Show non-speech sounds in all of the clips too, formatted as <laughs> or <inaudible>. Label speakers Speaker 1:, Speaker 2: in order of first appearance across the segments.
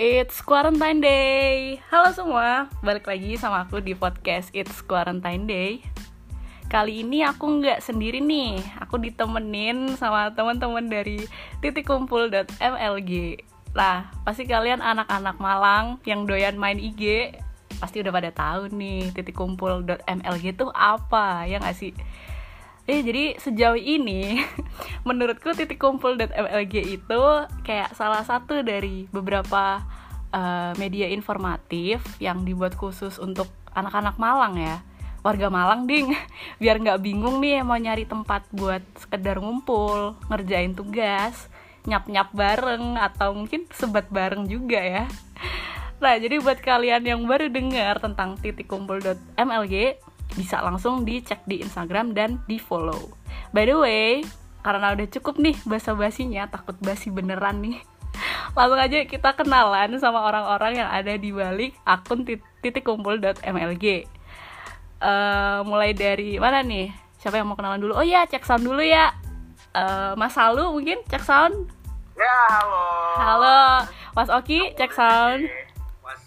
Speaker 1: It's Quarantine Day. Halo semua, balik lagi sama aku di podcast It's Quarantine Day. Kali ini aku nggak sendiri nih, aku ditemenin sama teman-teman dari titikkumpul.mlg. Nah, pasti kalian anak-anak Malang yang doyan main IG pasti udah pada tahu nih titikkumpul.mlg itu apa ya nggak sih? Eh, jadi sejauh ini <laughs> menurutku titik kumpul MLG itu kayak salah satu dari beberapa uh, media informatif yang dibuat khusus untuk anak-anak Malang ya. Warga Malang ding <laughs> biar nggak bingung nih mau nyari tempat buat sekedar ngumpul ngerjain tugas nyap-nyap bareng atau mungkin sebat bareng juga ya. Nah, jadi buat kalian yang baru dengar tentang titik kumpul.mlg, bisa langsung dicek di Instagram dan di follow. By the way, karena udah cukup nih basa-basinya, takut basi beneran nih. <laughs> Langsung aja kita kenalan sama orang-orang yang ada di balik akun titik kumpul.mlg. Uh, mulai dari mana nih? Siapa yang mau kenalan dulu? Oh ya, cek sound dulu ya. Uh, Mas Salu mungkin cek sound.
Speaker 2: Ya, halo.
Speaker 1: Halo, Mas Oki, cek sound.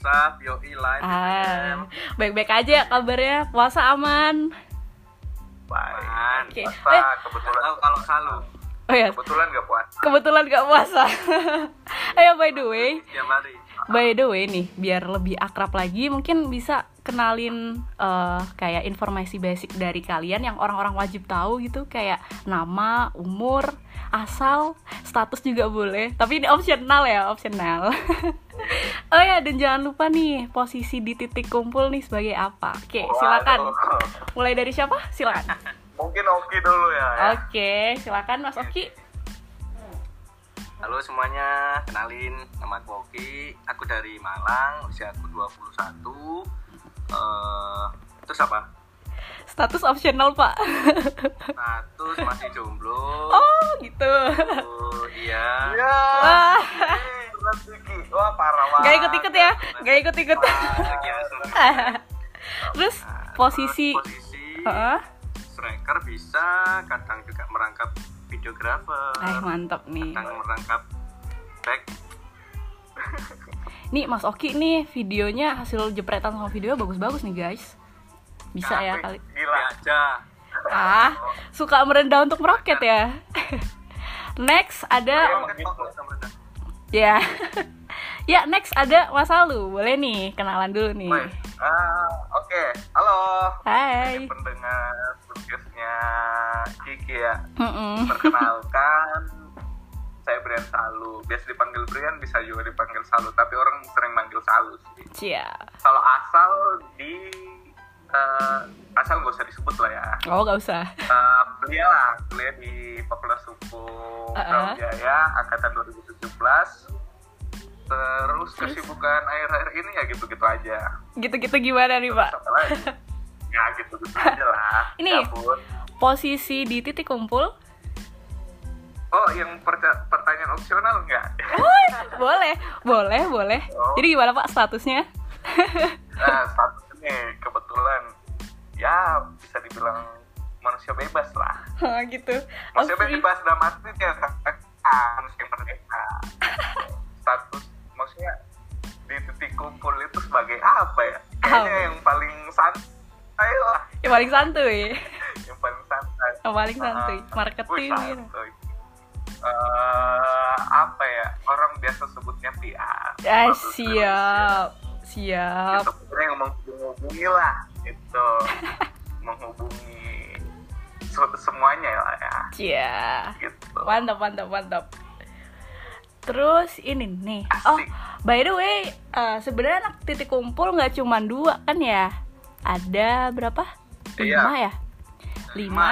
Speaker 2: WhatsApp, yoi line.
Speaker 1: Ah, baik-baik aja kabarnya, puasa aman.
Speaker 2: Baik.
Speaker 1: Oke.
Speaker 2: Puasa,
Speaker 1: Eh.
Speaker 2: kebetulan kalau kalau salu.
Speaker 1: Oh ya,
Speaker 2: Kebetulan gak puasa.
Speaker 1: kebetulan gak puasa. Ayo by the way,
Speaker 2: hari.
Speaker 1: by the way nih, biar lebih akrab lagi, mungkin bisa kenalin eh, kayak informasi basic dari kalian yang orang-orang wajib tahu gitu, kayak nama, umur, asal, status juga boleh. Tapi ini optional ya, optional. <laughs> oh ya, dan jangan lupa nih posisi di titik kumpul nih sebagai apa. Oke, silakan.
Speaker 2: Waduh.
Speaker 1: Mulai dari siapa? Silakan.
Speaker 2: Mungkin Oki dulu ya. ya.
Speaker 1: Oke, silakan Mas Oki.
Speaker 3: Halo semuanya, kenalin nama aku Oki, aku dari Malang, usia aku 21 eh Terus apa?
Speaker 1: Status optional, Pak.
Speaker 3: Status masih jomblo
Speaker 1: oh, gitu.
Speaker 3: Oh iya
Speaker 2: Ya.
Speaker 1: Wah.
Speaker 2: Wah, parah banget.
Speaker 1: gak ikut-ikut ya, gak ikut-ikut.
Speaker 3: Lagi asal.
Speaker 1: Terus posisi,
Speaker 3: Posisi
Speaker 1: Heeh.
Speaker 3: striker bisa, kadang juga merangkap videografer
Speaker 1: eh mantap nih.
Speaker 3: Kadang merangkap back
Speaker 1: Nih Mas Oki nih videonya hasil jepretan sama video bagus-bagus nih guys. Bisa ya kali.
Speaker 2: Gila.
Speaker 3: aja
Speaker 1: Ah, suka merendah untuk meroket ya. <laughs> Next ada ya. <laughs> ya, next ada Mas Alu. Boleh nih kenalan dulu nih.
Speaker 2: Ah, Oke, halo.
Speaker 1: Hai.
Speaker 2: Pendengar podcastnya Kiki ya.
Speaker 1: Mm-mm. <laughs>
Speaker 2: Perkenalkan, saya Brian Salu. Biasa dipanggil Brian, bisa juga dipanggil Salu. Tapi orang sering manggil Salu sih.
Speaker 1: Cia.
Speaker 2: Kalau asal di eh, asal nggak usah disebut lah ya.
Speaker 1: Oh, gak usah.
Speaker 2: Eh, kuliah lah, kuliah di Fakultas Hukum
Speaker 1: Uh-uh.
Speaker 2: Brawijaya angkatan 2017. Terus kesibukan akhir-akhir ini ya gitu-gitu aja.
Speaker 1: Gitu-gitu gimana nih, Pak?
Speaker 2: Apa lagi? <laughs> Ya gitu-gitu aja lah.
Speaker 1: Ini-
Speaker 2: Gabut.
Speaker 1: Posisi di titik kumpul?
Speaker 2: Oh, yang pertanyaan opsional enggak?
Speaker 1: boleh, boleh, boleh.
Speaker 2: Oh.
Speaker 1: Jadi gimana Pak statusnya?
Speaker 2: Nah, status ini kebetulan ya bisa dibilang manusia bebas lah.
Speaker 1: Oh, gitu.
Speaker 2: Manusia
Speaker 1: free.
Speaker 2: bebas dalam artinya ah, manusia merdeka. Status maksudnya di titik kumpul itu sebagai apa ya? Kayaknya yang paling santai lah,
Speaker 1: Yang paling santuy.
Speaker 2: yang paling santai.
Speaker 1: Yang paling santuy.
Speaker 2: Ah,
Speaker 1: Marketing
Speaker 2: wih,
Speaker 1: gitu.
Speaker 2: Eh, apa ya? Orang biasa sebutnya PR.
Speaker 1: Ah,
Speaker 2: Public
Speaker 1: siap. Siap.
Speaker 2: Itu sebenarnya yang menghubungi lah itu <laughs> menghubungi se- semuanya lah ya
Speaker 1: Cia.
Speaker 2: gitu
Speaker 1: Mantap, mantap, mantap. Terus ini nih. Oh,
Speaker 2: Asik.
Speaker 1: by the way, eh, sebenarnya anak titik kumpul nggak cuma dua kan ya? Ada berapa?
Speaker 2: Iya.
Speaker 1: Lima ya? Lima.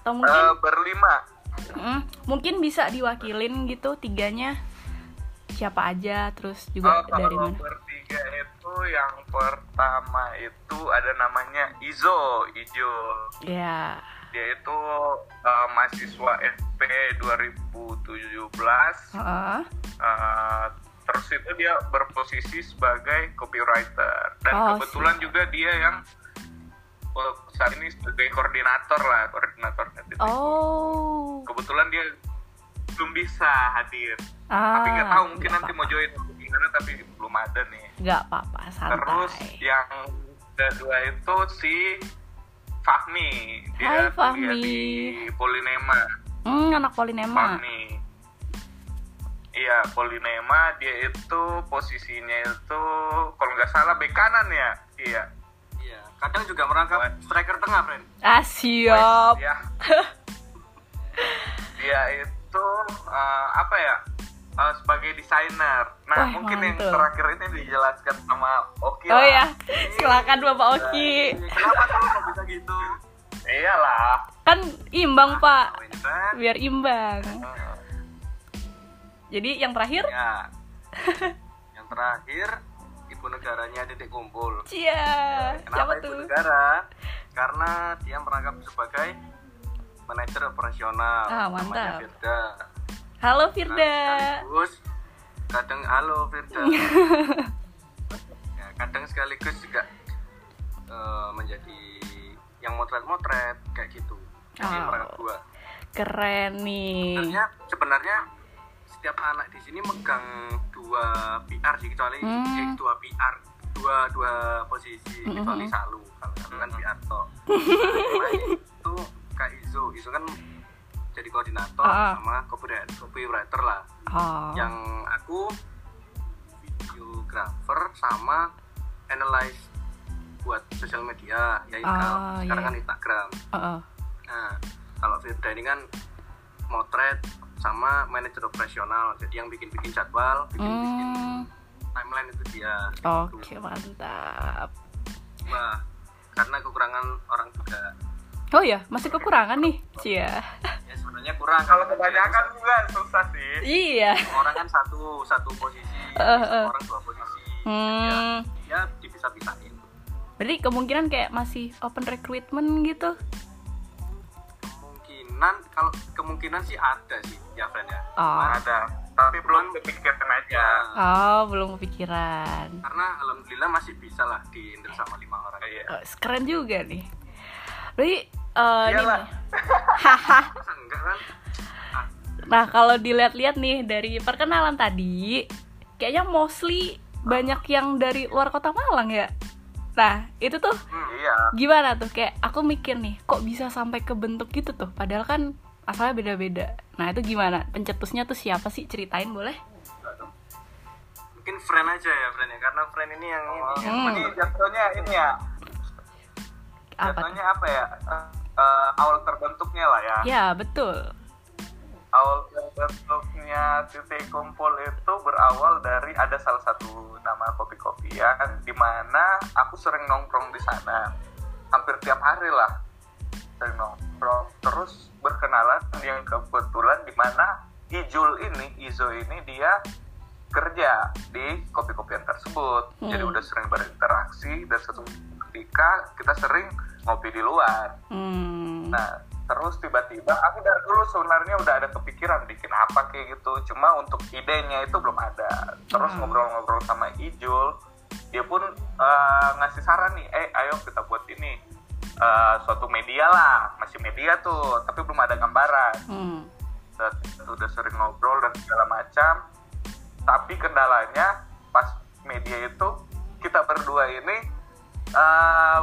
Speaker 1: Atau mungkin
Speaker 2: Eh, berlima
Speaker 1: Mm, mungkin bisa diwakilin gitu tiganya siapa aja terus juga
Speaker 2: Oh,
Speaker 1: dari mana
Speaker 2: bertiga itu yang pertama itu ada namanya Izo Ijo.
Speaker 1: Ya
Speaker 2: dia itu eh, mahasiswa FP 2017
Speaker 1: Heeh.
Speaker 2: Eh, terus itu dia berposisi sebagai copywriter. Dan
Speaker 1: Oh,
Speaker 2: kebetulan juga dia yang eh, saat ini sebagai koordinator lah koordinator
Speaker 1: oh.
Speaker 2: Kebetulan dia belum bisa hadir.
Speaker 1: Ah
Speaker 2: tapi nggak tahu mungkin nanti mau join gimana tapi belum ada nih.
Speaker 1: Nggak apa-apa
Speaker 2: terus
Speaker 1: santai
Speaker 2: yang kedua itu si Fahmi.
Speaker 1: Hai,
Speaker 2: dia kuliah
Speaker 1: Fahmi.
Speaker 2: di Polinema
Speaker 1: hmm anak polinema
Speaker 2: Fahmi. Iya Polinema dia itu posisinya itu kalau nggak salah bek kanan ya? Iya.
Speaker 3: Iya, kadang juga merangkap striker tengah, friend.
Speaker 1: ah siap.
Speaker 2: Ya <laughs> dia itu eh, apa ya eh, sebagai desainer nah
Speaker 1: Wah,
Speaker 2: mungkin yang
Speaker 1: mantul.
Speaker 2: terakhir ini dijelaskan sama Oki
Speaker 1: oh
Speaker 2: lah.
Speaker 1: ya silakan bapak Oki
Speaker 3: Kenapa kamu kok bisa gitu?
Speaker 2: iyalah
Speaker 1: kan imbang pak
Speaker 3: Oh, ini, friend.
Speaker 1: biar imbang jadi yang terakhir
Speaker 3: Ya. Yang terakhir, ibu negaranya titik kumpul.
Speaker 1: Cia
Speaker 3: Kenapa
Speaker 1: siapa
Speaker 3: ibu
Speaker 1: tuh
Speaker 3: negara? Karena dia merangkap sebagai manajer operasional.
Speaker 1: Ah,
Speaker 3: namanya
Speaker 1: mantap.
Speaker 3: Firda.
Speaker 1: Halo Firda
Speaker 3: sekaligus kadang halo Firda. <laughs> ya, kadang sekaligus juga eh, menjadi yang motret-motret kayak gitu. Jadi
Speaker 1: Oh.
Speaker 3: merangkap dua.
Speaker 1: keren nih
Speaker 3: Sebenarnya sebenarnya setiap anak di sini megang dua PR sih kecuali
Speaker 1: Hmm.
Speaker 3: eh, dua PR dua dua posisi
Speaker 1: Hmm,
Speaker 3: kecuali
Speaker 1: hmm.
Speaker 3: Salu kalau kan PR toh Nah, itu Kak Izo Izo kan jadi koordinator
Speaker 1: Ah.
Speaker 3: sama copywriter, copywriter lah
Speaker 1: oh
Speaker 3: yang aku videographer sama analyze buat sosial media ya
Speaker 1: Ah,
Speaker 3: sekarang
Speaker 1: iya.
Speaker 3: kan Instagram
Speaker 1: Oh, oh.
Speaker 3: Nah, kalau Firda ini kan motret sama manajer operasional. Jadi yang bikin-bikin jadwal, bikin-bikin
Speaker 1: Hmm,
Speaker 3: timeline itu dia.
Speaker 1: oke mantap
Speaker 3: Wah, karena kekurangan orang juga.
Speaker 1: Oh ya masih kekurangan nih Cia
Speaker 3: Ya sebenarnya kurang.
Speaker 2: kalau kebanyakan juga susah sih
Speaker 1: iya
Speaker 3: orang kan satu satu posisi,
Speaker 1: Eh, eh.
Speaker 3: orang dua posisi.
Speaker 1: hmm
Speaker 3: Ya dipisah-pisahin.
Speaker 1: berarti kemungkinan kayak masih open recruitment gitu
Speaker 3: Kemungkinan kalau kemungkinan sih ada sih, ya friend ya.
Speaker 1: oh
Speaker 2: ada tapi belum kepikiran aja
Speaker 1: oh belum kepikiran
Speaker 3: Karena alhamdulillah masih bisa lah diinter sama lima orang.
Speaker 2: iya
Speaker 1: Oh, keren juga nih berarti eh, ini
Speaker 2: Iyalah.
Speaker 1: nih. <laughs>
Speaker 3: Kan? Ah,
Speaker 1: Nah, kalau dilihat-lihat nih dari perkenalan tadi, kayaknya mostly banyak yang dari luar kota Malang ya. Nah, itu tuh
Speaker 2: iya
Speaker 1: gimana tuh? Kayak aku mikir nih, kok bisa sampai ke bentuk gitu tuh? Padahal kan asalnya beda-beda. Nah, itu gimana? Pencetusnya tuh siapa sih? Ceritain boleh?
Speaker 3: mungkin friend aja ya friend ya karena friend ini yang ini yang
Speaker 1: Hmm.
Speaker 2: ini jatuhnya ini ya
Speaker 1: Apa? tuh?
Speaker 2: jatuhnya apa ya eh, awal terbentuknya lah ya.
Speaker 1: Ya, betul.
Speaker 2: awal terbentuknya titik kumpul itu berawal dari ada salah satu nama kopi-kopian di mana aku sering nongkrong di sana. Hampir tiap hari lah sering nongkrong. Terus berkenalan yang kebetulan di mana Ijul ini Izo ini dia kerja di kopi-kopian tersebut
Speaker 1: Hmm.
Speaker 2: jadi udah sering berinteraksi dan suatu ketika kita sering ngopi di luar
Speaker 1: Hmm.
Speaker 2: Nah, terus tiba-tiba aku dari dulu sebenarnya udah ada kepikiran bikin apa kayak gitu. Cuma untuk idenya itu belum ada. Terus
Speaker 1: Hmm.
Speaker 2: ngobrol-ngobrol sama Ijul, dia pun eh, ngasih saran nih, eh ayo kita buat ini eh, suatu media lah, masih media tuh, tapi belum ada gambaran.
Speaker 1: Hmm.
Speaker 2: Udah sering ngobrol dan segala macam. Tapi kendalanya pas media itu kita berdua ini eh,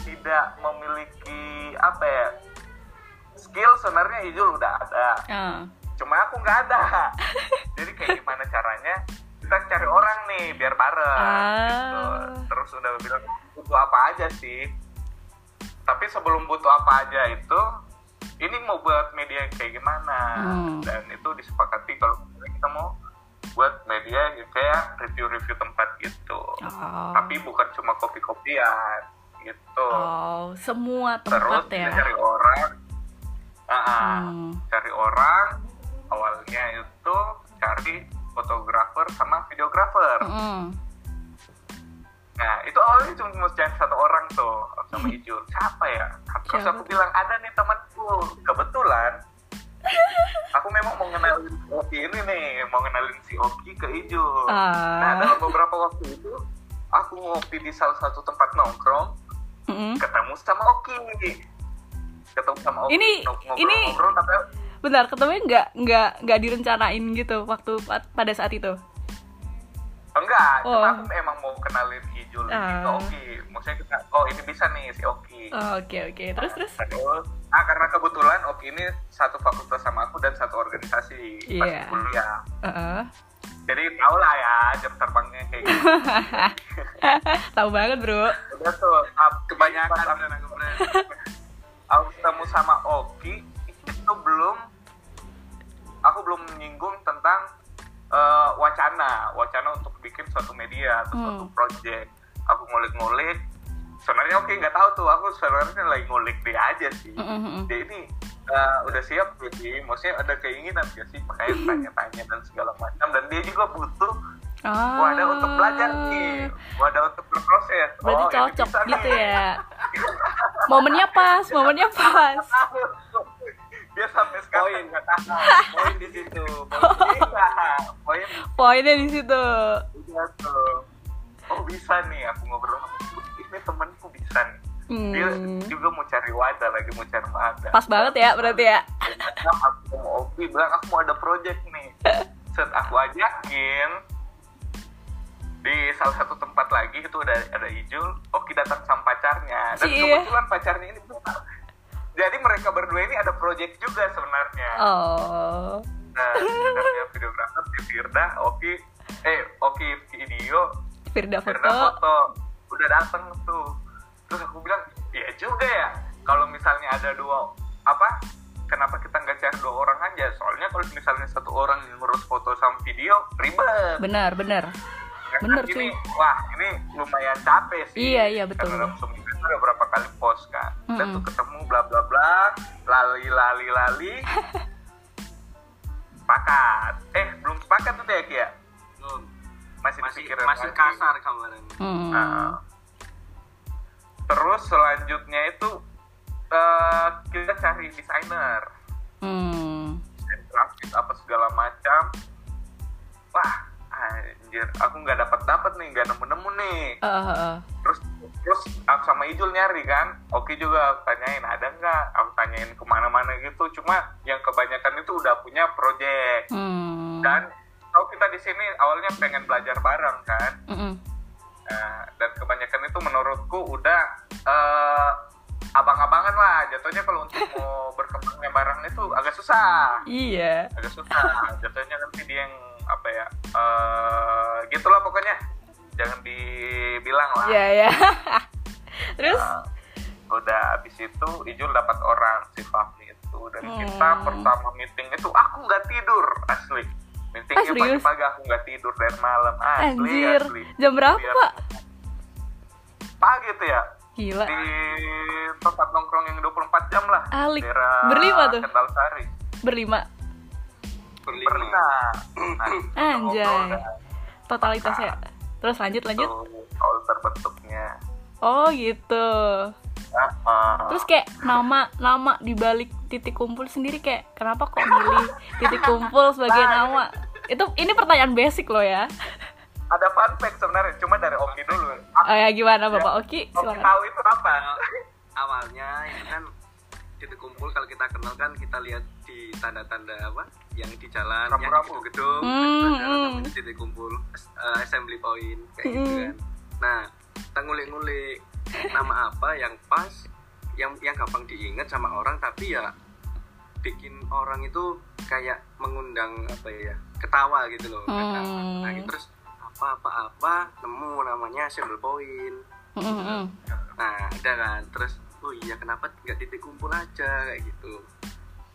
Speaker 2: tidak memiliki apa ya skill sebenarnya Ijul udah ada
Speaker 1: Ah.
Speaker 2: cuma aku nggak ada <laughs> jadi kayak gimana caranya kita cari orang nih biar bareng
Speaker 1: Ah.
Speaker 2: gitu. terus udah bilang butuh apa aja sih tapi sebelum butuh apa aja itu ini mau buat media kayak gimana
Speaker 1: Hmm.
Speaker 2: dan itu disepakati kalau kita mau buat media kayak review-review tempat gitu
Speaker 1: Oh.
Speaker 2: tapi bukan cuma kopi-kopian gitu
Speaker 1: Oh, semua
Speaker 2: terus
Speaker 1: tempat ya.
Speaker 2: kita cari orang ah.
Speaker 1: Hmm.
Speaker 2: cari orang awalnya itu cari fotografer sama videografer
Speaker 1: Mm-mm.
Speaker 2: nah itu awalnya cuma mau cari satu orang tuh sama <laughs> Ijul siapa ya terus aku bilang ada nih temanku kebetulan aku memang mau ngenalin Oki ini nih mau ngenalin si Oki ke Ijul
Speaker 1: Ah.
Speaker 2: nah dalam beberapa waktu itu aku ngopi di salah satu tempat nongkrong
Speaker 1: Mm-mm.
Speaker 2: ketemu sama Oki ketemu sama Oki
Speaker 1: Ini-
Speaker 2: ngobrol-
Speaker 1: ini-
Speaker 2: ngobrol tapi
Speaker 1: Bentar, ketemunya nggak nggak nggak direncanain gitu waktu pa- pada saat itu.
Speaker 2: enggak
Speaker 1: Oh.
Speaker 2: cuma aku emang mau kenalin Ini ke
Speaker 1: Ah.
Speaker 2: Oki maksudnya kita oh ini bisa nih si Oki
Speaker 1: Oh, Oke oke. Terus terus.
Speaker 2: Terus, ah karena kebetulan Oki ini satu fakultas sama aku dan satu organisasi pas
Speaker 1: Iya.
Speaker 2: kuliah
Speaker 1: Heeh.
Speaker 2: jadi tau lah ya jam terbangnya kayak gitu <laughs>
Speaker 1: Tahu banget bro.
Speaker 2: udah tuh
Speaker 3: kebanyakan
Speaker 2: pas aku, ketemu sama Oki itu belum aku belum menyinggung tentang eh, wacana wacana untuk bikin suatu media atau suatu
Speaker 1: Hmm.
Speaker 2: project aku ngulik-ngulik sebenarnya Oki nggak tahu tuh aku sebenarnya lagi ngulik dia aja sih
Speaker 1: Mm-mm.
Speaker 2: dia ini eh, udah siap sih maksudnya ada keinginan gak sih makanya tanya-tanya dan segala macam dan dia juga butuh
Speaker 1: Ah.
Speaker 2: wadah untuk belajar nih wadah untuk berproses
Speaker 1: Berarti
Speaker 2: Oh,
Speaker 1: cocok
Speaker 2: bisa
Speaker 1: gitu
Speaker 2: nih.
Speaker 1: ya. Momennya pas, momennya pas.
Speaker 2: dia sampai sekarang
Speaker 3: Poin.
Speaker 2: nggak tahu
Speaker 3: poin di situ poin.
Speaker 2: Iya, poin
Speaker 1: Poinnya di situ.
Speaker 2: tuh oh bisa nih aku ngobrol sama dia. ini temanku bisa nih. Dia
Speaker 1: Hmm.
Speaker 2: juga mau cari wadah lagi mau cari wadah.
Speaker 1: Pas banget ya berarti ya.
Speaker 2: Nah, aku mau Opi bilang aku mau ada project nih. Set aku ajakin. Di salah satu tempat lagi itu ada ada Ijul. Oki datang sama pacarnya. Dan
Speaker 1: Cie.
Speaker 2: kebetulan pacarnya ini benar jadi mereka berdua ini ada project juga sebenarnya.
Speaker 1: Oh.
Speaker 2: nah videografer si Firda Oki. Eh Oki video
Speaker 1: Firda
Speaker 2: Firda
Speaker 1: foto.
Speaker 2: foto udah datang tuh terus aku bilang iya juga ya kalau misalnya ada dua apa kenapa kita nggak cari dua orang aja soalnya kalau misalnya satu orang yang ngurus foto sama video ribet
Speaker 1: Benar, benar.
Speaker 2: Karena
Speaker 1: bener,
Speaker 2: ini,
Speaker 1: cuy.
Speaker 2: wah ini lumayan capek sih
Speaker 1: Iya, iya, betul,
Speaker 2: karena itu ada berapa kali post kan dan
Speaker 1: Mm-mm.
Speaker 2: tuh ketemu bla bla bla lali lali lali <laughs> sepakat eh belum sepakat tuh ya Ki ya
Speaker 3: Belum.
Speaker 2: Masih
Speaker 3: masih masih
Speaker 2: lagi.
Speaker 3: kasar kemarin
Speaker 1: Hmm.
Speaker 2: Nah, terus selanjutnya itu eh, kita cari desainer,
Speaker 1: Hmm.
Speaker 2: grafis apa segala macam. Wah, anjir, aku nggak dapat dapat nih, nggak nemu nemu nih.
Speaker 1: Eh, eh, eh.
Speaker 2: Terus terus aku sama Ijul nyari kan, oke juga aku tanyain ada nggak, aku tanyain ke mana-mana gitu. Cuma yang kebanyakan itu udah punya project
Speaker 1: Hmm.
Speaker 2: dan kalau kita di sini awalnya pengen belajar bareng kan.
Speaker 1: Mm-mm.
Speaker 2: Nah, dan kebanyakan itu menurutku udah eh, abang-abangan lah jatuhnya kalau untuk <laughs> mau berkembangnya barang itu agak susah
Speaker 1: Iya.
Speaker 2: agak susah jatuhnya nanti dia yang apa ya eh gitulah pokoknya jangan dibilang lah
Speaker 1: Iya, ya. <laughs> Terus?
Speaker 2: Nah, udah habis itu Ijul dapat orang si Fahmi itu dan kita
Speaker 1: Hmm.
Speaker 2: pertama meeting itu aku nggak tidur asli meetingnya
Speaker 1: Ah, serius?
Speaker 2: pagi-pagi aku nggak tidur dari malam asli
Speaker 1: Anjir.
Speaker 2: asli
Speaker 1: Jam berapa,
Speaker 2: Biar-
Speaker 1: Pak?
Speaker 2: pagi tuh ya
Speaker 1: Gila.
Speaker 2: di tempat nongkrong yang 24 jam lah
Speaker 1: Alik.
Speaker 2: daerah
Speaker 1: Berlima tuh?
Speaker 2: Kendal Sari
Speaker 1: Berlima.
Speaker 3: berlima
Speaker 2: berlima Nah,
Speaker 1: Anjay.
Speaker 2: dah.
Speaker 1: Totalitasnya. Terus lanjut lanjut.
Speaker 2: Tuh, terbentuknya
Speaker 1: Oh, gitu.
Speaker 2: Ah.
Speaker 1: Terus kayak nama nama di balik titik kumpul sendiri kayak kenapa kok milih titik kumpul sebagai nama? Itu ini pertanyaan basic loh ya.
Speaker 2: ada fun fact sebenarnya cuma dari Oki dulu aku
Speaker 1: Oh ya gimana Bapak Oki?
Speaker 2: Oki
Speaker 1: Silakan.
Speaker 2: tahu itu apa
Speaker 3: awalnya itu kan titik kumpul kalau kita kenal kan kita lihat di tanda-tanda apa yang di jalan yang di
Speaker 2: Rambu-rambu.
Speaker 3: gedung-gedung
Speaker 1: Hmm, hmm.
Speaker 3: titik kumpul eh, assembly point kayak gitu
Speaker 1: Hmm.
Speaker 3: kan nah kita ngulik-ngulik nama apa yang pas yang yang gampang diingat sama orang tapi ya bikin orang itu kayak mengundang apa ya ketawa gitu loh
Speaker 1: Hmm.
Speaker 3: nah gitu. terus apa apa apa nemu namanya assembly point
Speaker 1: Mm, mm, mm.
Speaker 3: Nah, ada kan. Terus, oh iya kenapa nggak titik kumpul aja kayak gitu.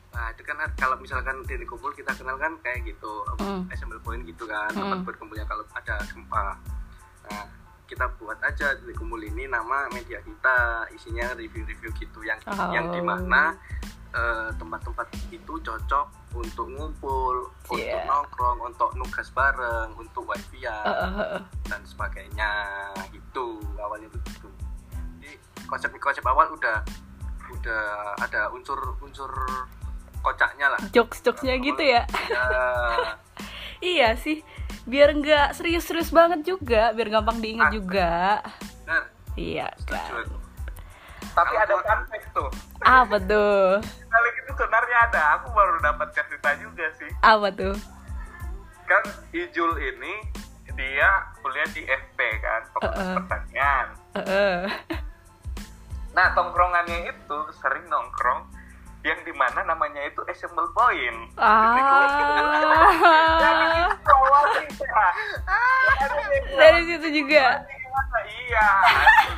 Speaker 3: Nah, itu kan kalau misalkan titik kumpul kita kenal kan kayak gitu, apa,
Speaker 1: Mm.
Speaker 3: assembly point gitu kan, tempat berkumpulnya kalau ada gempa. Nah, kita buat aja kumpul ini nama media kita, isinya review-review gitu yang
Speaker 1: Oh.
Speaker 3: yang di mana eh, tempat-tempat itu cocok untuk ngumpul, untuk
Speaker 1: Yeah.
Speaker 3: nongkrong, untuk nugas bareng, untuk wifi
Speaker 1: eh.
Speaker 3: dan sebagainya gitu awalnya begitu jadi konsep konsep awal udah udah ada unsur unsur kocaknya lah
Speaker 1: Jokes jokesnya gitu ya <laughs> iya sih. Biar nggak serius-serius banget juga, biar gampang diingat
Speaker 3: Ah.
Speaker 1: juga.
Speaker 3: benar
Speaker 1: Iya
Speaker 3: setuju
Speaker 1: kan.
Speaker 2: tapi
Speaker 3: Kalau
Speaker 2: ada fun fact tuh
Speaker 1: Apa tuh? <laughs>
Speaker 2: kali itu sebenarnya ada aku baru dapat cerita juga sih
Speaker 1: Apa tuh?
Speaker 2: kan Ijul ini dia kuliah di FP kan Fakultas
Speaker 1: Uh-uh.
Speaker 2: Pertanian
Speaker 1: Heeh. <laughs>
Speaker 2: nah tongkrongannya itu sering nongkrong yang di mana namanya itu assemble point.
Speaker 1: Ah. <laughs> dari situ juga.
Speaker 2: iya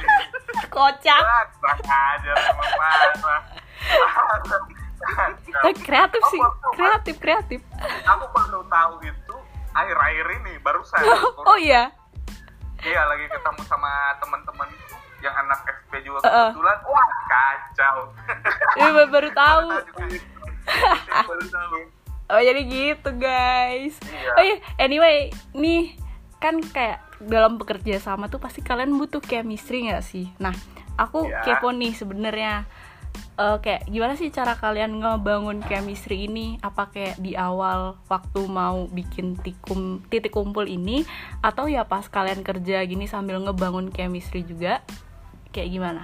Speaker 2: <laughs>
Speaker 1: kocak.
Speaker 2: Parah. <laughs>
Speaker 1: Eh, kreatif sih. Kreatif kreatif.
Speaker 2: Aku baru tahu itu akhir-akhir ini barusan.
Speaker 1: oh iya.
Speaker 2: Iya lagi ketemu sama teman-teman yang anak FP juga kebetulan. Wah kacau.
Speaker 1: Ini <laughs> baru- tahu. <laughs>
Speaker 2: Baru tahu.
Speaker 1: oh jadi gitu guys
Speaker 2: Iya.
Speaker 1: oh iya anyway nih kan kayak dalam bekerja sama tuh pasti kalian butuh chemistry nggak sih nah aku
Speaker 2: Iya.
Speaker 1: kepo nih sebenarnya Eh, kayak gimana sih cara kalian ngebangun chemistry ini apa kayak di awal waktu mau bikin tikum titik kumpul ini atau ya pas kalian kerja gini sambil ngebangun chemistry juga kayak gimana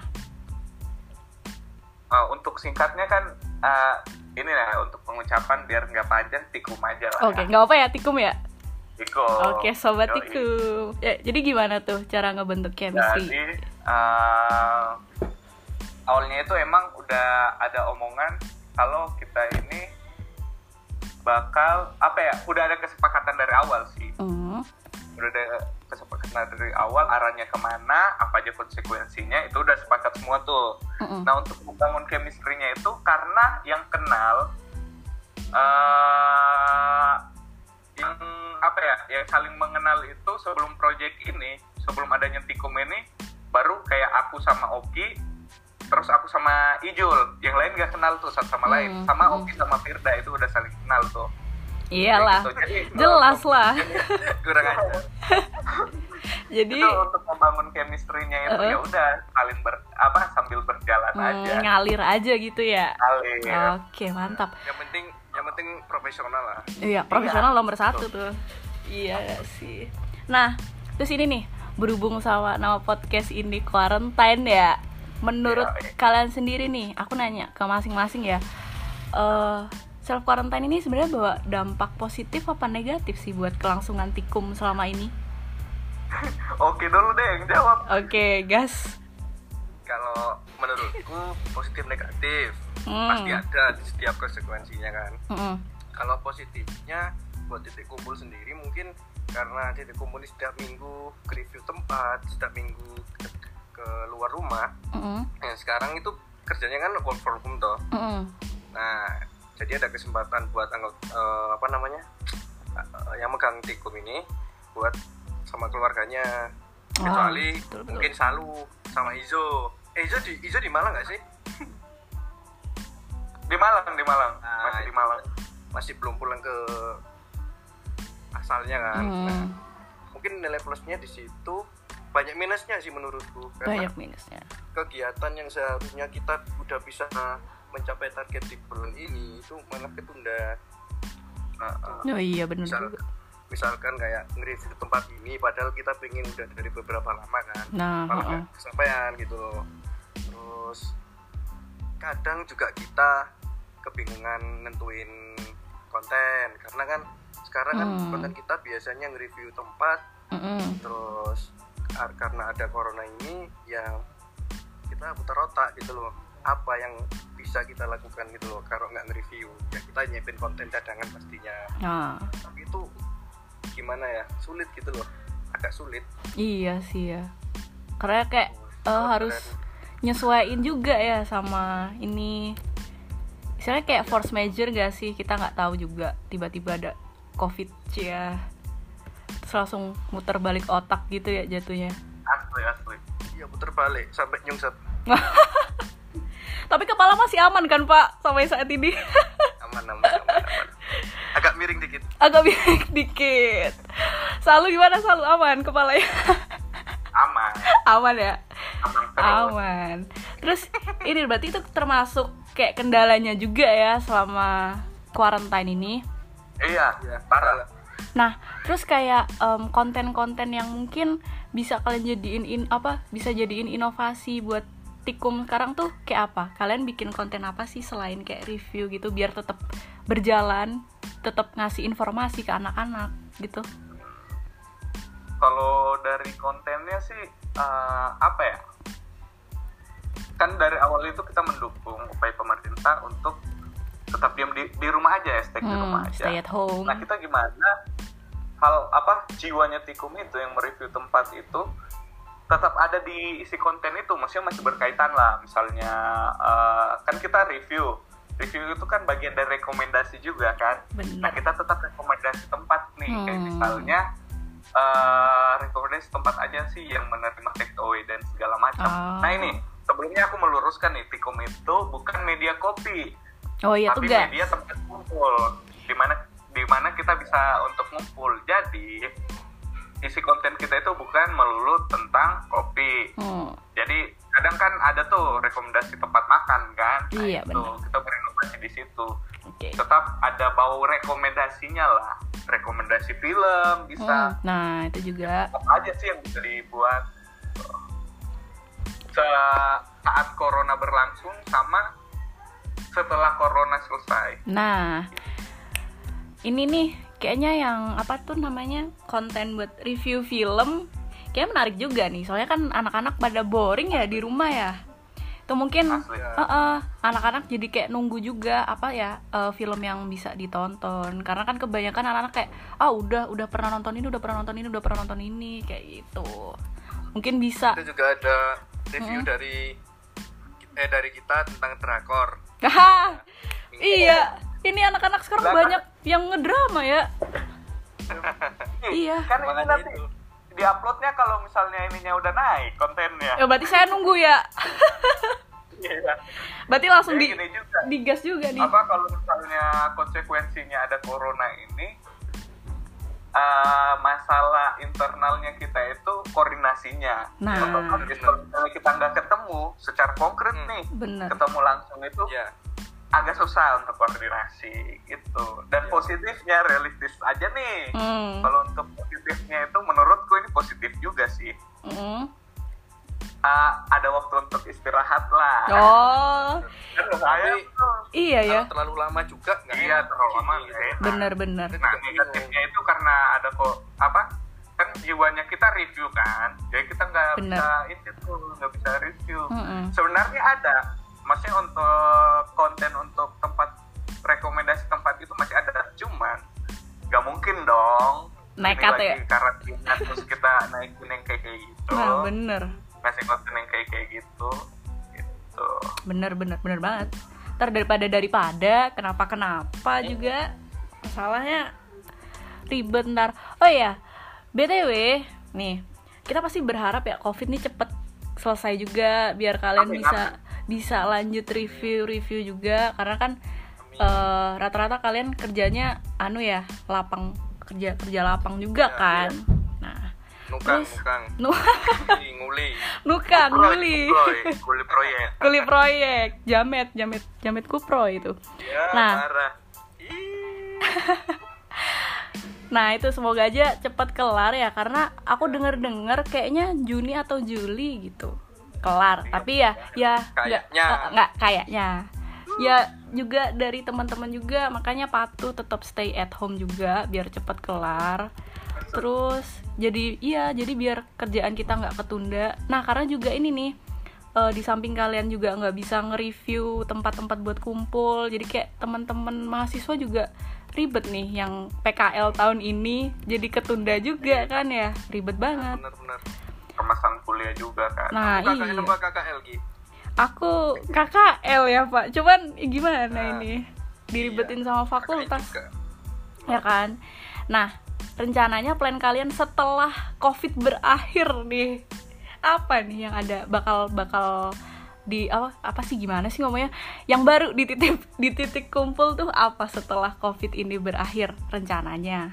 Speaker 2: Uh, untuk singkatnya kan uh, ini lah untuk pengucapan biar nggak panjang tikum aja lah.
Speaker 1: oke
Speaker 2: ya.
Speaker 1: nggak apa ya tikum ya
Speaker 2: Tikum.
Speaker 1: Oke, sobat
Speaker 2: Yoi.
Speaker 1: tikum. Ya, jadi gimana tuh cara ngebentuk chemistry?
Speaker 2: Jadi uh, awalnya itu emang udah ada omongan kalau kita ini bakal apa ya? Udah ada kesepakatan dari awal sih.
Speaker 1: Hmm.
Speaker 2: Udah ada kesepakatan dari awal arahnya ke mana, apa aja konsekuensinya itu udah sepakat semua tuh.
Speaker 1: Mm-mm.
Speaker 2: Nah untuk membangun chemistry-nya itu karena yang kenal eh yang apa ya yang saling mengenal itu sebelum project ini sebelum adanya tikum ini baru kayak aku sama Oki terus aku sama Ijul yang lain gak kenal tuh satu sama lain
Speaker 1: Hmm,
Speaker 2: sama
Speaker 1: hmm.
Speaker 2: Oki sama Firda itu udah saling kenal tuh
Speaker 1: Iyalah.
Speaker 2: Gitu. Jadi,
Speaker 1: Jelas lah. <laughs>
Speaker 3: kurang aja <laughs>
Speaker 1: Jadi
Speaker 2: itu untuk membangun chemistry-nya itu
Speaker 1: Uh-uh.
Speaker 2: ya udah saling ber apa sambil berjalan
Speaker 1: hmm,
Speaker 2: aja
Speaker 1: ngalir aja gitu ya. Oke, mantap.
Speaker 3: yang penting yang penting profesional lah
Speaker 1: Iya, profesional nomor satu tuh. Iya sih. Nah, terus ini nih, berhubung sama nama podcast ini quarantine ya. Menurut
Speaker 2: Iya, iya.
Speaker 1: kalian sendiri nih, aku nanya ke masing-masing ya. Eh self quarantine ini sebenarnya bawa dampak positif apa negatif sih buat kelangsungan tikum selama ini?
Speaker 2: Oke dulu deh yang jawab
Speaker 1: Oke, gas.
Speaker 3: kalau menurutku positif negatif
Speaker 1: Hmm.
Speaker 3: pasti ada di setiap konsekuensinya kan
Speaker 1: Mm-mm.
Speaker 3: kalau positifnya buat titik kumpul sendiri mungkin karena titik kumpul ini setiap minggu ke review tempat setiap minggu ke, ke luar rumah
Speaker 1: Mm-mm.
Speaker 3: nah, sekarang itu kerjanya kan work from home toh
Speaker 1: Mm-mm.
Speaker 3: nah jadi ada kesempatan buat anggota eh, apa namanya eh, yang megang tikum ini buat sama keluarganya.
Speaker 1: Wah,
Speaker 3: kecuali
Speaker 1: betul, betul.
Speaker 3: mungkin Salu sama Izo. Eh Izo di Izo di Malang nggak sih? <laughs>
Speaker 2: Di Malang di Malang.
Speaker 3: Nah,
Speaker 2: masih di Malang.
Speaker 3: Masih belum pulang ke asalnya kan.
Speaker 1: Hmm.
Speaker 3: Nah, mungkin nilai plusnya di situ. Banyak minusnya sih menurutku karena
Speaker 1: Banyak minusnya.
Speaker 3: kegiatan yang seharusnya kita udah bisa mencapai target di bulan ini itu malah ketunda.
Speaker 2: Uh,
Speaker 1: Oh iya
Speaker 3: misal
Speaker 1: juga.
Speaker 3: Misalkan kayak nge-review tempat ini padahal kita pengen udah dari beberapa lama kan.
Speaker 1: Nah,
Speaker 3: malah nggak kesampaian gitu loh. Terus kadang juga kita kebingungan nentuin konten. Karena kan sekarang kan
Speaker 1: Hmm.
Speaker 3: konten kita biasanya nge-review tempat.
Speaker 1: Mm-mm.
Speaker 3: terus kar- karena ada corona ini ya kita putar otak gitu loh. Apa yang bisa kita lakukan gitu loh kalau nggak nge-review? Ya kita nyiapin konten cadangan pastinya.
Speaker 1: Nah,
Speaker 3: tapi itu gimana ya sulit gitu loh agak sulit
Speaker 1: iya sih ya. Karena kayak eh,
Speaker 3: Kalau
Speaker 1: harus nyesuaiin juga ya sama ini. Misalnya kayak force major gak sih? Kita nggak tahu juga tiba-tiba ada covid ya. Terus langsung muter balik otak gitu ya jatuhnya.
Speaker 2: asli asli
Speaker 3: iya putar balik sampai nyungsep <laughs>
Speaker 1: Tapi kepala masih aman kan Pak sampai saat ini?
Speaker 3: aman aman aman, aman. agak miring dikit
Speaker 1: Agak miring dikit. Selalu gimana? Selalu aman kepalanya?
Speaker 2: aman
Speaker 1: aman ya?
Speaker 2: aman terus
Speaker 1: aman terus ini berarti itu termasuk kayak kendalanya juga ya selama quarantine ini
Speaker 2: iya
Speaker 3: ya
Speaker 2: parah
Speaker 1: nah terus kayak em, konten-konten yang mungkin bisa kalian jadiin in- apa bisa jadiin inovasi buat tikum sekarang tuh kayak apa kalian bikin konten apa sih selain kayak review gitu biar tetap berjalan tetap ngasih informasi ke anak-anak gitu.
Speaker 2: Kalau dari kontennya sih eh, apa ya? Kan dari awal itu kita mendukung upaya pemerintah untuk tetap diam di, di rumah aja ya stay di rumah
Speaker 1: Hmm,
Speaker 2: aja.
Speaker 1: stay at home.
Speaker 2: nah kita gimana? Hal apa jiwanya tikum itu yang mereview tempat itu tetap ada di isi konten itu maksudnya masih berkaitan lah. Misalnya eh, kan kita review review itu kan bagian dari rekomendasi juga kan nah
Speaker 1: Benar.
Speaker 2: kita tetap rekomendasi tempat nih kayak
Speaker 1: Hmm.
Speaker 2: misalnya eh rekomendasi tempat aja sih yang menerima take away dan segala macam
Speaker 1: Ah.
Speaker 2: nah ini sebelumnya aku meluruskan nih tikum itu bukan media kopi
Speaker 1: Oh iya
Speaker 2: tapi media tempat kumpul di mana di mana kita bisa untuk ngumpul jadi isi konten kita itu bukan melulu tentang kopi
Speaker 1: Hmm.
Speaker 2: jadi kadang kan ada tuh rekomendasi tempat makan kan Nah,
Speaker 1: Iya,
Speaker 2: itu
Speaker 1: benar.
Speaker 2: kita berinovasi di situ
Speaker 1: Oke.
Speaker 2: tetap ada bau rekomendasinya lah rekomendasi film
Speaker 1: Hmm,
Speaker 2: bisa
Speaker 1: Nah, itu juga.
Speaker 2: apa aja sih yang bisa dibuat Se- saat corona berlangsung sama setelah corona selesai
Speaker 1: Nah, ini nih kayaknya yang apa tuh namanya konten buat review film kayak menarik juga nih. Soalnya kan anak-anak pada boring ya di rumah ya. Itu mungkin
Speaker 2: Asli.
Speaker 1: eh, eh, anak-anak jadi kayak nunggu juga apa ya eh, film yang bisa ditonton. Karena kan kebanyakan anak-anak kayak ah udah udah pernah nonton ini, udah pernah nonton ini, udah pernah nonton ini kayak gitu. Mungkin bisa.
Speaker 3: itu juga ada review
Speaker 1: Hmm.
Speaker 3: dari eh dari kita tentang drakor
Speaker 1: Haha, iya. Ini anak-anak sekarang
Speaker 2: Lah,
Speaker 1: banyak yang ngedrama ya. <laughs> Iya.
Speaker 2: kan ini nanti
Speaker 3: itu.
Speaker 2: Diuploadnya kalau misalnya ininya udah naik kontennya
Speaker 1: Ya berarti saya nunggu ya.
Speaker 2: Iya.
Speaker 1: Berarti langsung
Speaker 2: Jadi
Speaker 1: di
Speaker 2: juga
Speaker 1: digas juga nih.
Speaker 2: apa kalau misalnya konsekuensinya ada corona ini eh, masalah internalnya kita itu koordinasinya
Speaker 1: Nah.
Speaker 2: Kalau kita nggak ketemu secara konkret
Speaker 3: Hmm.
Speaker 2: nih
Speaker 1: Bener.
Speaker 2: ketemu langsung itu
Speaker 3: ya
Speaker 2: agak susah untuk koordinasi gitu dan
Speaker 3: Iya.
Speaker 2: positifnya realistis aja nih
Speaker 1: Hmm.
Speaker 2: kalau untuk positifnya itu menurutku ini positif juga sih
Speaker 1: Mm.
Speaker 2: Ah, ada waktu untuk istirahat lah
Speaker 1: Oh,
Speaker 2: kan saya
Speaker 3: Tapi-
Speaker 2: tuh
Speaker 1: iya ya.
Speaker 3: terlalu lama juga nggak
Speaker 2: iya terlalu lama.
Speaker 1: Bener-bener.
Speaker 2: nah negatifnya itu karena ada kok apa kan jiwanya kita review kan jadi kita nggak bisa itu tuh nggak bisa review
Speaker 1: Mm-mm.
Speaker 2: sebenarnya ada maksudnya
Speaker 1: Nekat
Speaker 2: Ini
Speaker 1: ya?
Speaker 2: karantina terus kita naikin yang kayak kayak gitu
Speaker 1: Nah, bener.
Speaker 2: ngasih konten yang kayak kayak gitu gitu
Speaker 1: Bener, bener, bener banget. Ntar daripada daripada kenapa kenapa juga masalahnya ribet ntar. Oh iya, btw nih kita pasti berharap ya covid nih cepet selesai juga biar kalian
Speaker 2: Amin,
Speaker 1: bisa bisa lanjut review-review juga karena kan eh, rata-rata kalian kerjanya anu ya lapang kerja kerja lapang juga
Speaker 3: Ya,
Speaker 1: kan. Nah,
Speaker 3: nukang
Speaker 1: Terus-
Speaker 3: nukang <laughs>
Speaker 1: nu
Speaker 3: nguli nguli
Speaker 1: nukan nguli.
Speaker 2: Proy, kuli proyek <laughs>
Speaker 1: Kuli proyek, jamet, jamet, jamet kupro itu.
Speaker 3: ya
Speaker 1: Nah. <laughs> Nah itu semoga aja cepat kelar ya karena aku denger-dengar kayaknya Juni atau Juli gitu kelar. Tapi ya ya nggak
Speaker 3: Kayaknya.
Speaker 1: nggak kayaknya. Ya juga dari teman-teman juga makanya patuh tetap stay at home juga biar cepat kelar. Terus jadi iya jadi biar kerjaan kita nggak ketunda. Nah karena juga ini nih eh, di samping kalian juga nggak bisa nge-review tempat-tempat buat kumpul jadi kayak teman-teman mahasiswa juga ribet nih yang PKL tahun ini jadi ketunda juga kan ya ribet banget
Speaker 3: bener-bener
Speaker 2: permasalahan kuliah juga kan
Speaker 1: nah
Speaker 3: kakaknya
Speaker 1: iya
Speaker 3: apa KKL?
Speaker 1: Aku KKL ya pak. Cuman gimana
Speaker 3: Nah,
Speaker 1: ini? diribetin sama fakultas. ya kan? Nah rencananya plan kalian setelah covid berakhir nih apa nih yang ada bakal bakal di apa apa sih gimana sih ngomongnya? Yang baru di titik <laughs> di titik kumpul tuh apa setelah covid ini berakhir rencananya?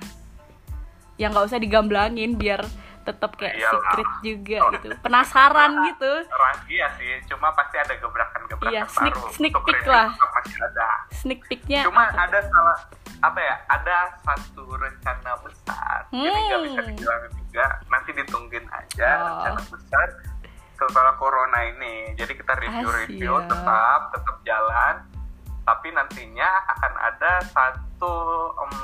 Speaker 1: Yang nggak usah digamblangin biar tetap kayak
Speaker 2: Iyalah.
Speaker 1: secret juga gitu penasaran gitu
Speaker 2: rahasia sih cuma pasti ada gebrakan-gebrakan
Speaker 1: Iya, sneak-
Speaker 2: baru
Speaker 1: sneak
Speaker 2: Untuk
Speaker 1: peek
Speaker 2: review
Speaker 1: lah.
Speaker 2: masih ada
Speaker 1: sneak peeknya
Speaker 2: cuma
Speaker 1: apa?
Speaker 2: ada salah apa ya ada satu rencana besar jadi nggak bisa
Speaker 1: Hmm.
Speaker 2: dibilang juga nanti ditungguin aja
Speaker 1: Oh.
Speaker 2: rencana besar setelah corona ini jadi kita review-review
Speaker 1: Ah, siap.
Speaker 2: tetap tetap jalan tapi nantinya akan ada satu em,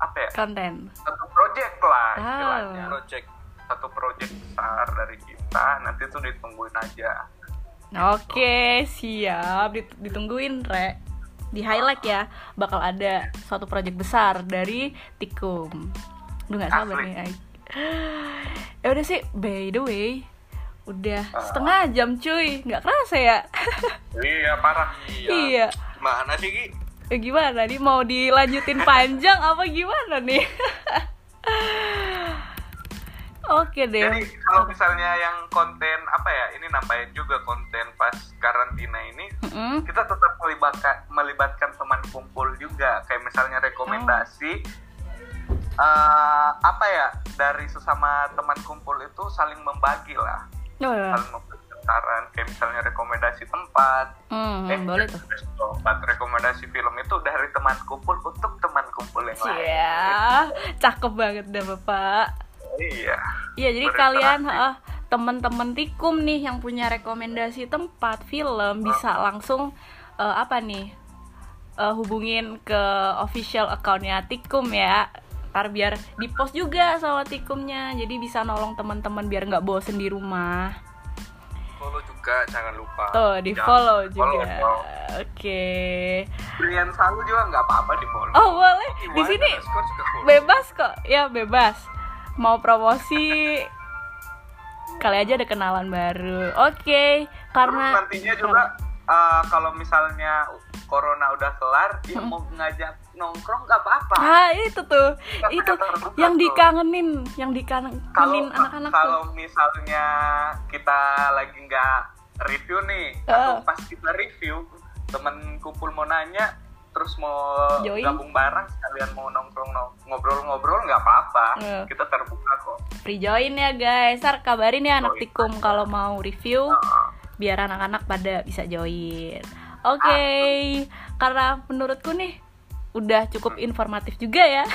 Speaker 2: apa ya
Speaker 1: konten
Speaker 2: satu project lah
Speaker 1: Ah.
Speaker 2: istilahnya
Speaker 3: project
Speaker 2: satu project besar dari kita nanti tuh ditungguin aja
Speaker 1: Oke, siap. Dit- Ditungguin, Re. Di highlight ya, bakal ada suatu project besar dari Tikum. Duh gak sabar
Speaker 2: Asli.
Speaker 1: nih. Ai. Ya udah sih, by the way, udah
Speaker 2: Ah.
Speaker 1: setengah jam cuy, nggak kerasa ya? <laughs>
Speaker 2: iya parah
Speaker 1: iya.
Speaker 3: Gimana sih Ki?
Speaker 1: Eh, gimana nih mau dilanjutin panjang apa gimana nih? Oke deh.
Speaker 2: jadi kalau misalnya yang konten apa ya ini nambahin juga konten pas karantina ini
Speaker 1: Mm-mm.
Speaker 2: kita tetap melibatkan melibatkan teman kumpul juga kayak misalnya rekomendasi eh, apa ya dari sesama teman kumpul itu saling membagi lah
Speaker 1: Oh, ya.
Speaker 2: saling membagi saran kayak misalnya rekomendasi tempat
Speaker 1: Hmm,
Speaker 2: eh
Speaker 1: boleh tuh.
Speaker 2: tempat rekomendasi
Speaker 1: Iya, cakep banget dah Bapak.
Speaker 2: iya
Speaker 1: Iya, jadi
Speaker 2: Berinteraksi.
Speaker 1: kalian heeh, teman-teman Tikum nih yang punya rekomendasi tempat film bisa langsung eh, apa nih? eh, hubungin ke official accountnya Tikum ya. Ntar biar di post juga sama Tikumnya. Jadi bisa nolong teman-teman biar nggak bosen di rumah.
Speaker 3: Juga jangan lupa.
Speaker 1: Tuh, di
Speaker 2: Jangan
Speaker 1: follow juga.
Speaker 2: follow.
Speaker 1: Oke.
Speaker 2: Brian Salu juga nggak apa-apa di follow
Speaker 1: Oh, boleh. Di sini bebas kok. Ya, bebas. Mau promosi kali aja ada kenalan baru. Oke,
Speaker 2: Terus
Speaker 1: karena
Speaker 2: nantinya juga eh, kalau misalnya corona udah kelar dia mau ngajak nongkrong nggak apa-apa
Speaker 1: Ah, itu tuh. Itu
Speaker 2: terbuka
Speaker 1: yang
Speaker 2: tuh.
Speaker 1: dikangenin, yang dikangenin anak-anak
Speaker 2: kalau misalnya kita lagi nggak review nih
Speaker 1: Eh.
Speaker 2: atau pas kita review temen kumpul mau nanya terus mau
Speaker 1: Join.
Speaker 2: gabung bareng sekalian mau nongkrong nong- ngobrol-ngobrol nggak apa-apa
Speaker 1: Eh.
Speaker 2: kita terbuka kok
Speaker 1: Free join ya, guys. Ntar kabarin ya anak
Speaker 2: Join.
Speaker 1: Tikum kalau mau review
Speaker 2: Heeh.
Speaker 1: Biar anak-anak pada bisa join. Oke, karena menurutku nih udah cukup informatif juga ya. <laughs>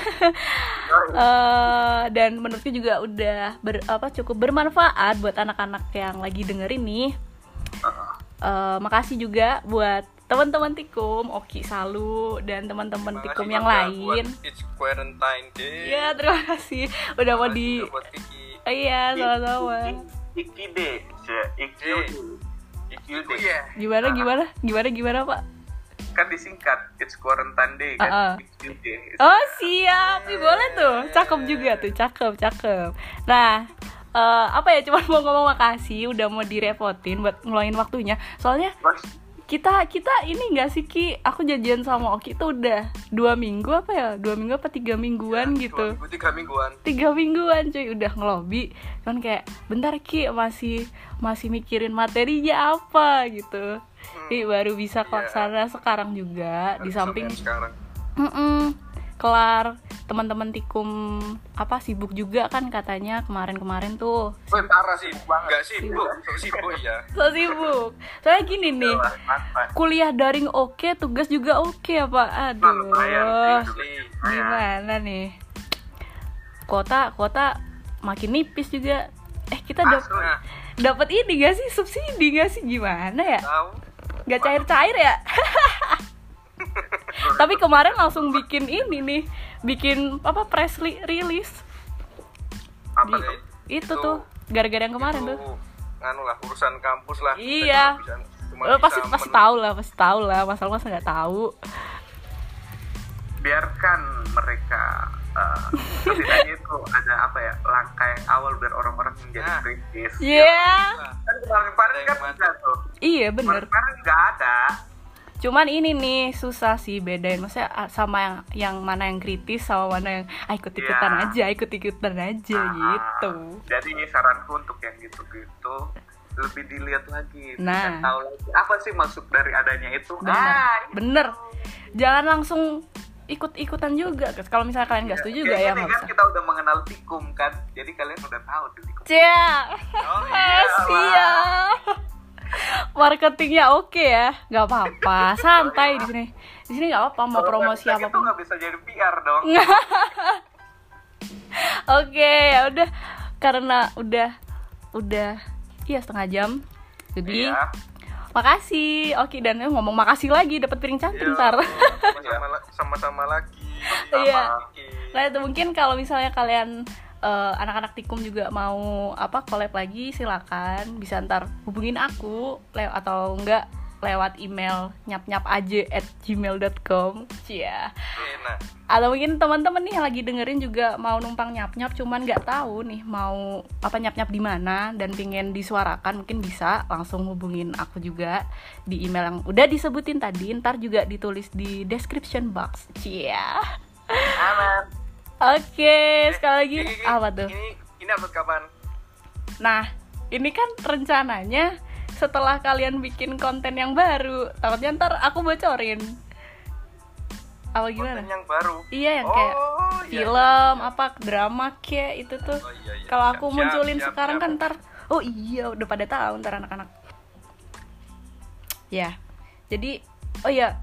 Speaker 1: Eh, dan menurutku juga udah ber, apa cukup bermanfaat buat anak-anak yang lagi dengerin nih. Eh, makasih juga buat teman-teman Tikum, Oki Salu dan teman-teman Tikum yang lain.
Speaker 3: buat It's Quarantine Day.
Speaker 1: Ya, terima kasih udah mau di
Speaker 3: juga buat Kiki.
Speaker 1: Oh, iya, sama-sama.
Speaker 2: Iki deh, Iki
Speaker 3: Eh.
Speaker 2: Iki
Speaker 3: Itu
Speaker 2: deh.
Speaker 3: ya.
Speaker 1: Gimana gimana? Gimana gimana, Pak?
Speaker 2: kan disingkat It's Quarantine Day kan
Speaker 1: Uh-uh.
Speaker 2: Deh.
Speaker 1: Oh siap, Ih, boleh tuh, cakep juga tuh, cakep, cakep. Nah, eh, apa ya, cuma mau ngomong makasih, udah mau direpotin buat ngeluangin waktunya. Soalnya kita kita ini nggak sih Ki, aku janjian sama Oki tuh udah dua minggu apa ya, dua minggu apa tiga mingguan
Speaker 3: Dua
Speaker 1: gitu.
Speaker 3: minggu, tiga mingguan.
Speaker 1: Tiga mingguan cuy udah ngelobi kan kayak bentar Ki masih masih mikirin materinya apa gitu. Ih, baru bisa kelaksana sekarang juga di
Speaker 3: Baru
Speaker 1: samping
Speaker 3: sampai sekarang.
Speaker 1: Mm-mm, kelar teman-teman tikum apa sibuk juga kan katanya kemarin-kemarin tuh
Speaker 3: parah sih. Enggak sibuk, sok sibuk ya. <laughs>
Speaker 1: so sibuk soalnya gini nih
Speaker 2: mantap.
Speaker 1: kuliah daring oke tugas juga oke apa
Speaker 2: Nah, lumayan
Speaker 1: aduh.
Speaker 3: Asli.
Speaker 1: gimana nih kota kota makin nipis juga eh kita dap-
Speaker 2: Asli.
Speaker 3: Nah,
Speaker 1: dapat ini gak sih subsidi gak sih gimana ya
Speaker 3: tahu.
Speaker 1: nggak cair-cair ya <laughs> tapi kemarin langsung bikin ini nih bikin apa press li- release
Speaker 2: Apa
Speaker 1: Di-
Speaker 2: tuh?
Speaker 1: itu tuh gara-gara yang kemarin
Speaker 3: Itu,
Speaker 1: tuh.
Speaker 3: Anu lah, urusan kampus lah.
Speaker 1: Iya.
Speaker 3: cuma bisa- cuma
Speaker 1: Lo pasti
Speaker 3: bisa
Speaker 1: pasti
Speaker 3: men-
Speaker 1: tahu lah pasti tahu lah masalah masa nggak tahu.
Speaker 2: Biarkan mereka eh, setidaknya <laughs> itu ada apa ya langkah yang awal biar orang-orang menjadi
Speaker 3: Nah.
Speaker 2: kritis.
Speaker 1: Iya.
Speaker 3: Lah,
Speaker 2: kan kemarin-kemarin kan tuh.
Speaker 1: Iya bener.
Speaker 2: Kemarin nggak ada
Speaker 1: cuman ini nih susah sih bedain. Maksudnya sama yang yang mana yang kritis sama mana yang ah, ikut ikutan
Speaker 2: Iya.
Speaker 1: aja ikut ikutan aja
Speaker 2: Ah,
Speaker 1: gitu.
Speaker 2: Jadi saranku untuk yang gitu-gitu lebih dilihat lagi
Speaker 1: Nah.
Speaker 2: dan tahu lagi. Apa sih maksud dari adanya itu?
Speaker 1: Bener.
Speaker 2: Ah
Speaker 1: bener. Jangan langsung ikut-ikutan juga. Kalau misalnya kalian nggak setuju juga ya
Speaker 2: kan kita udah mengenal tikum kan? Jadi kalian udah tahu tuh tikum
Speaker 1: Cia,
Speaker 3: Oh. <laughs>
Speaker 1: Marketingnya oke ya, nggak apa-apa, santai di sini. Di sini nggak apa-apa mau promosi
Speaker 2: website itu
Speaker 1: apa pun.
Speaker 2: nggak bisa jadi PR dong <laughs>
Speaker 1: Oke, ya udah karena udah udah iya setengah jam. Jadi
Speaker 2: Iya.
Speaker 1: makasih Oki dan eh, ngomong makasih lagi dapat piring cantik
Speaker 3: Iya,
Speaker 1: ntar.
Speaker 3: sama-sama la- <laughs> sama-sama lagi.
Speaker 1: Iya. Nah itu mungkin kalau misalnya kalian eh, anak-anak tikum juga mau apa collab lagi silakan. Bisa ntar hubungin aku lew atau enggak lewat email nyap-nyap aja at gmail.com cia
Speaker 3: enak.
Speaker 1: Atau mungkin teman-teman nih yang lagi dengerin juga mau numpang nyap-nyap cuman nggak tahu nih mau apa nyap-nyap di mana dan pengen disuarakan mungkin bisa langsung hubungin aku juga di email yang udah disebutin tadi. Ntar juga ditulis di description box. Cia
Speaker 2: aman
Speaker 1: oke sekali lagi
Speaker 3: Ini- ini-
Speaker 1: apa tuh
Speaker 3: ini ini upload kapan
Speaker 1: nah ini kan rencananya setelah kalian bikin konten yang baru takutnya ntar aku bocorin apa gimana
Speaker 3: konten yang baru
Speaker 1: Iya yang kayak
Speaker 3: Oh, iya,
Speaker 1: film
Speaker 3: iya,
Speaker 1: apa drama kayak itu tuh.
Speaker 3: Oh, iya, iya.
Speaker 1: Kalau aku
Speaker 3: siap,
Speaker 1: munculin
Speaker 3: siap,
Speaker 1: sekarang
Speaker 3: siap.
Speaker 1: kan ntar oh iya udah pada tahu ntar anak-anak. Ya. Jadi oh iya.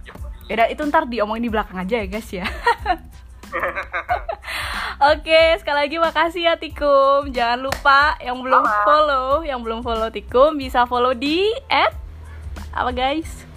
Speaker 1: Ya itu ntar diomongin di belakang aja ya guys ya. <laughs> Oke, sekali lagi makasih ya Tikum. Jangan lupa yang belum follow, yang belum follow Tikum bisa follow di at apa guys?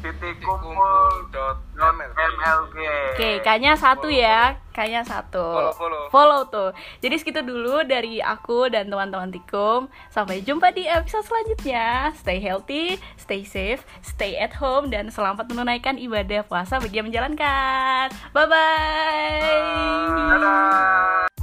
Speaker 2: Titik
Speaker 3: kumpul
Speaker 2: kumpul
Speaker 3: dot
Speaker 2: dot
Speaker 3: MLG.
Speaker 2: MLG
Speaker 1: Oke, kayaknya satu ya, kayaknya satu.
Speaker 3: Follow, follow.
Speaker 1: Follow tuh. Jadi segitu dulu dari aku dan teman-teman Tikum. Sampai jumpa di episode selanjutnya. Stay healthy, stay safe, stay at home dan selamat menunaikan ibadah puasa bagi yang menjalankan. Bye bye.
Speaker 2: dadah